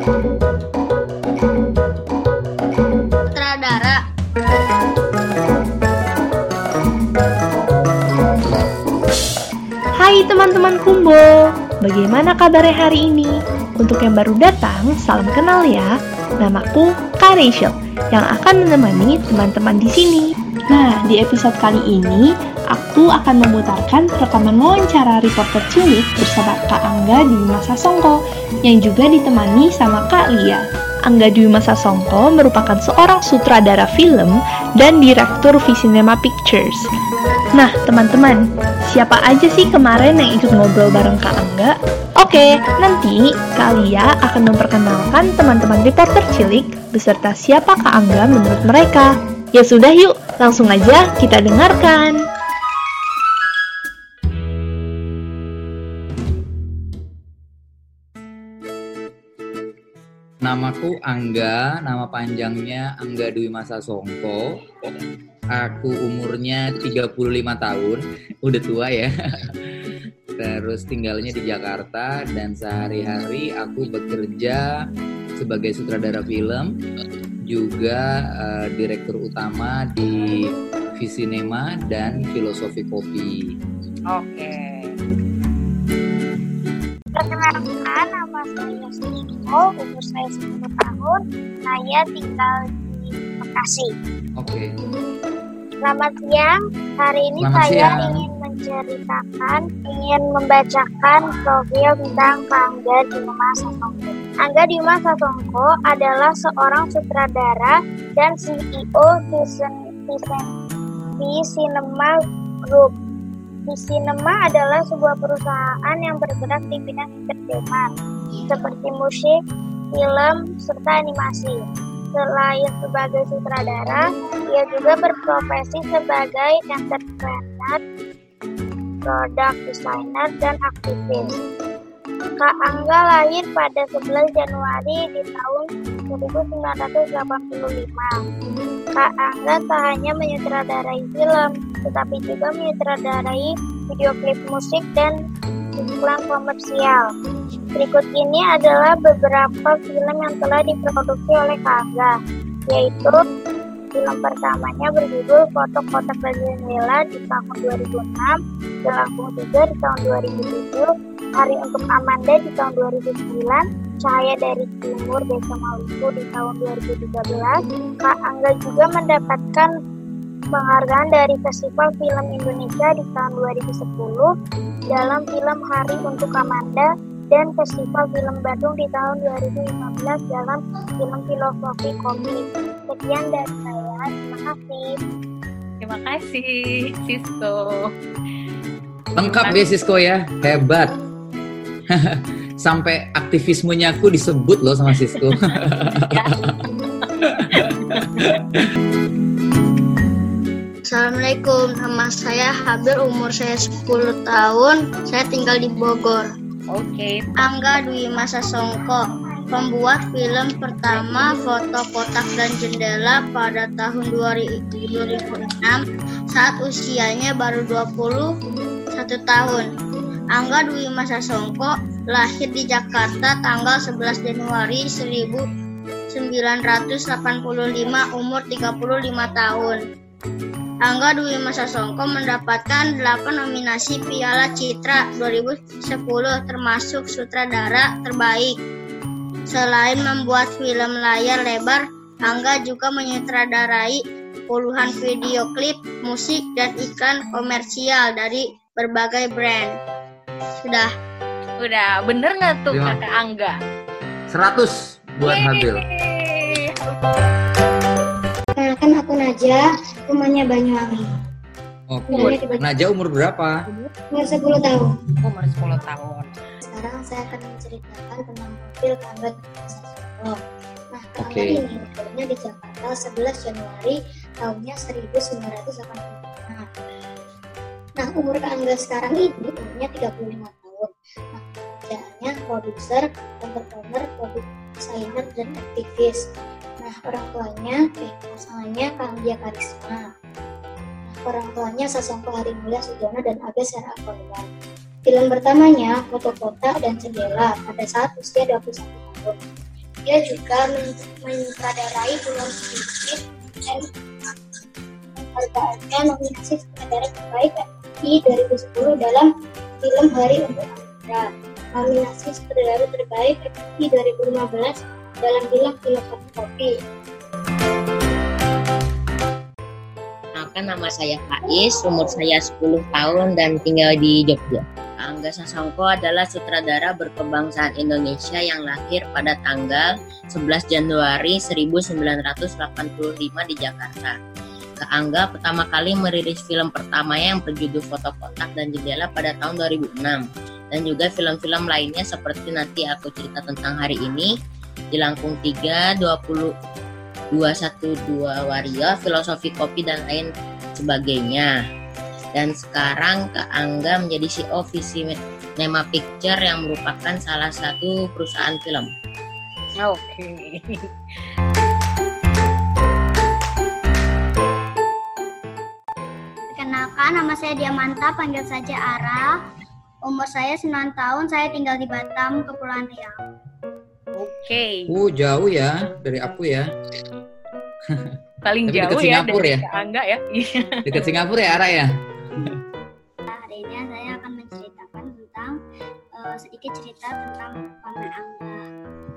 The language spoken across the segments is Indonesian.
Hai teman-teman Kumbo, bagaimana kabarnya hari ini? Untuk yang baru datang, salam kenal ya. Namaku Kak Rachel yang akan menemani teman-teman di sini. Nah, di episode kali ini, aku akan memutarkan rekaman wawancara reporter cilik bersama Kak Angga di Masa Songko yang juga ditemani sama Kak Lia. Angga Dwi Masa Songko merupakan seorang sutradara film dan direktur Visinema Pictures. Nah, teman-teman, siapa aja sih kemarin yang ikut ngobrol bareng Kak Angga? Oke, nanti Kak Lia akan memperkenalkan teman-teman reporter cilik beserta siapa Kak Angga menurut mereka. Ya sudah yuk, langsung aja kita dengarkan. Namaku Angga, nama panjangnya Angga Dwi Masa Songko. Aku umurnya 35 tahun, udah tua ya. Terus tinggalnya di Jakarta dan sehari-hari aku bekerja sebagai sutradara film, juga uh, direktur utama di Visinema dan Filosofi Kopi. Oke. Perkenalkan, nama saya Siko, umur saya 10 tahun, saya tinggal di Bekasi. Oke. Selamat siang, hari ini Selamat saya siang. ingin menceritakan, ingin membacakan profil tentang Angga Dima Sasongko. Angga Dima Sasongko adalah seorang sutradara dan CEO Vision, Vision, Cinema Group. Cinema adalah sebuah perusahaan yang bergerak di bidang entertainment, seperti musik, film, serta animasi. Selain sebagai sutradara, ia juga berprofesi sebagai entrepreneur, product designer, dan aktivis. Kak Angga lahir pada 11 Januari di tahun 1985. Kak Angga tak hanya menyutradarai film, tetapi juga menyutradarai video klip musik dan iklan komersial. Berikut ini adalah beberapa film yang telah diproduksi oleh Kak Angga, yaitu film pertamanya berjudul Foto Kotak Jendela di tahun 2006, Jelangkung 3 di tahun 2007, Hari Untuk Amanda di tahun 2009, Cahaya dari Timur Desa Maluku di tahun 2013. Kak Angga juga mendapatkan penghargaan dari Festival Film Indonesia di tahun 2010 dalam film Hari Untuk Amanda dan Festival Film Bandung di tahun 2015 dalam film filosofi komik. Sekian dari saya, terima kasih. Terima kasih, Sisko. Lengkap deh Sisko ya, hebat. Sampai aktivismenya aku disebut loh sama Sisko. Assalamualaikum, nama saya Habir, umur saya 10 tahun, saya tinggal di Bogor. Oke. Angga Dwi Masa Songko, pembuat film pertama Foto Kotak dan Jendela pada tahun 2006 saat usianya baru 21 tahun. Angga Dwi Masa Songko lahir di Jakarta tanggal 11 Januari 1985 umur 35 tahun. Angga Dwi Masa Songko mendapatkan 8 nominasi Piala Citra 2010 termasuk sutradara terbaik. Selain membuat film layar lebar, Angga juga menyutradarai puluhan video klip, musik, dan iklan komersial dari berbagai brand. Sudah. Udah, bener nggak tuh Terima. kata Angga? 100 buat Habil. Yeay. Perkenalkan aku Naja, rumahnya Banyuwangi. Oke. Naja umur berapa? Umur 10 tahun. Umur 10 tahun. Sekarang saya akan menceritakan tentang profil Kangga Sasongko. Nah, Kangga Oke. ini lahirnya di Jakarta 11 Januari tahunnya 1985. Nah, umur Kangga sekarang ini umurnya 35 tahun. Nah, pekerjaannya produser, entrepreneur, produk desainer, dan aktivis. Nah, orang tuanya, eh, pasangannya Kanggia Karisma. Nah, orang tuanya Sasongko Hari Mulia Sujono dan Abe Korban. Film pertamanya Foto Kota dan Jendela pada saat usia 21 tahun. dia juga men- menyutradarai puluhan sedikit dan penghargaannya nominasi sutradara terbaik di 2010 dalam film Hari Untuk Anda. Nominasi sutradara terbaik di 2015 dalam film Filosofi Kopi. Nama saya Faiz, umur saya 10 tahun dan tinggal di Jogja. Angga Sasongko adalah sutradara berkebangsaan Indonesia yang lahir pada tanggal 11 Januari 1985 di Jakarta. Kak Angga pertama kali merilis film pertamanya yang berjudul Foto Kotak dan Jendela pada tahun 2006 dan juga film-film lainnya seperti nanti aku cerita tentang hari ini, Jelangkung 3, 20 212 Wario, Filosofi Kopi dan lain sebagainya. Dan sekarang Kak Angga menjadi CEO Visi Nema Picture yang merupakan salah satu perusahaan film. Oke. Perkenalkan, nama saya Diamanta, panggil saja Ara. Umur saya 9 tahun, saya tinggal di Batam, Kepulauan Riau. Oke. Uh, jauh ya dari aku ya. Paling Tapi jauh ya Singapura dari ya? Angga ya. Iya. Dekat Singapura ya, Ara ya? Saya akan menceritakan tentang eh, sedikit cerita tentang Paman Angga.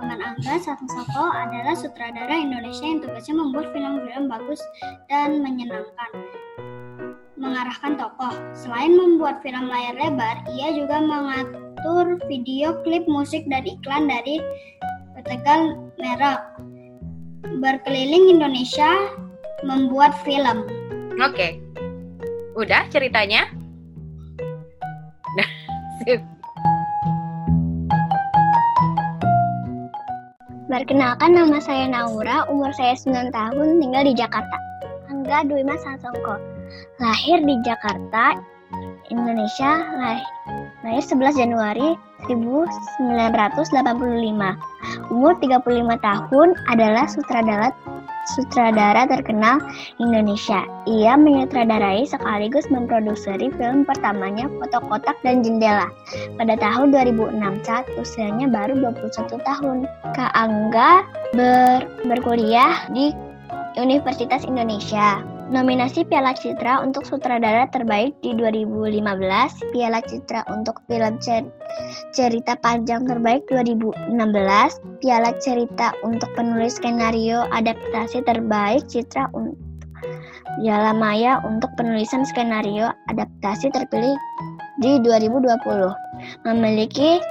Paman Angga Sasongko adalah sutradara Indonesia yang tugasnya membuat film-film bagus dan menyenangkan. Mengarahkan tokoh. Selain membuat film layar lebar, ia juga mengatur video klip musik dan iklan dari Tegal Merek. Berkeliling Indonesia membuat film. Oke. Udah ceritanya? Perkenalkan nama saya Naura, umur saya 9 tahun, tinggal di Jakarta. Angga Dwi Mas Sasongko. Lahir di Jakarta, Indonesia, lahir 11 Januari 1985. Umur 35 tahun adalah sutradara sutradara terkenal Indonesia. Ia menyutradarai sekaligus memproduksi film pertamanya Foto Kotak dan Jendela pada tahun 2006 saat usianya baru 21 tahun. Kak Angga ber- berkuliah di Universitas Indonesia. Nominasi Piala Citra untuk sutradara terbaik di 2015, Piala Citra untuk film cer- cerita panjang terbaik 2016, Piala Cerita untuk penulis skenario adaptasi terbaik Citra untuk Piala Maya untuk penulisan skenario adaptasi terpilih di 2020. Memiliki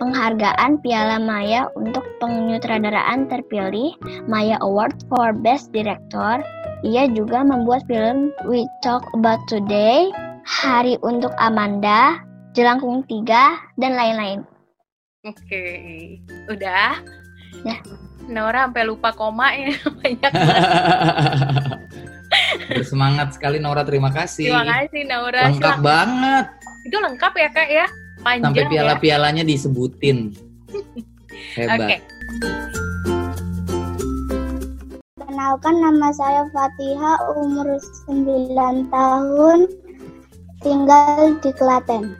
penghargaan Piala Maya untuk penyutradaraan terpilih Maya Award for Best Director. Ia juga membuat film We Talk About Today, Hari untuk Amanda, Jelangkung 3, dan lain-lain. Oke. Udah? Ya. Nora sampai lupa koma ya banyak. Bersemangat sekali Nora, terima kasih. Terima kasih Naura. Lengkap Silakan. banget. Itu lengkap ya kak ya? Panjang Sampai ya. piala-pialanya disebutin. Hebat. Oke. Kenalkan nama saya Fatiha, umur 9 tahun, tinggal di Klaten.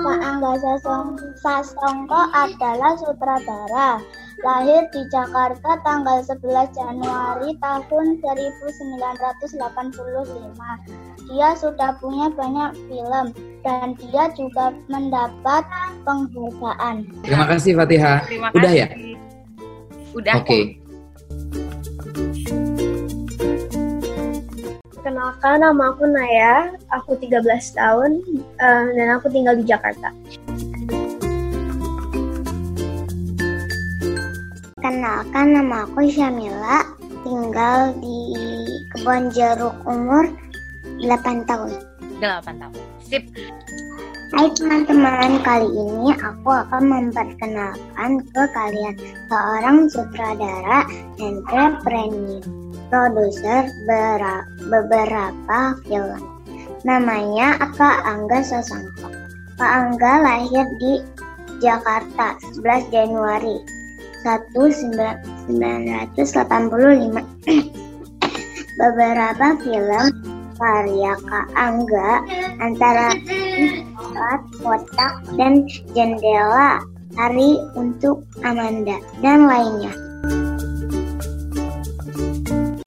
Pak Angga Sasong, Sasongko adalah sutradara. Lahir di Jakarta tanggal 11 Januari tahun 1985. Dia sudah punya banyak film dan dia juga mendapat penghargaan. Terima kasih Fatihah. Terima Udah kasih. ya? Udah. Oke. Kenalkan nama aku Naya, aku 13 tahun eh, dan aku tinggal di Jakarta. Kenalkan nama aku Syamila, tinggal di Kebon Jeruk umur 8 tahun. 8 tahun. Sip. Hai teman-teman, kali ini aku akan memperkenalkan ke kalian seorang sutradara, entrepreneur, produser bera- beberapa film. Namanya Kak Angga Sasongko. Kak Angga lahir di Jakarta 11 Januari 1985. Beberapa film karya Kak Angga antara Empat kotak dan jendela hari untuk Amanda dan lainnya.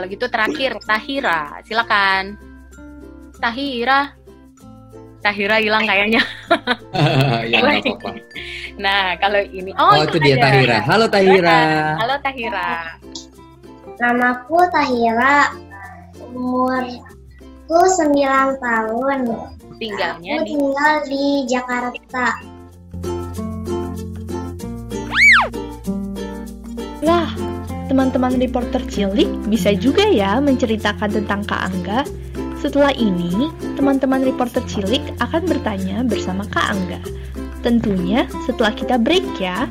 Kalau gitu terakhir Tahira, silakan. Tahira. Tahira hilang kayaknya. ya apa-apa. Nah, kalau ini Oh, oh, itu dia ada. Tahira. Halo Tahira. Halo Tahira. Namaku Tahira, umurku 9 tahun. Tinggalnya Aku di tinggal di Jakarta. Teman-teman reporter cilik bisa juga ya menceritakan tentang Kak Angga. Setelah ini, teman-teman reporter cilik akan bertanya bersama Kak Angga. Tentunya setelah kita break ya.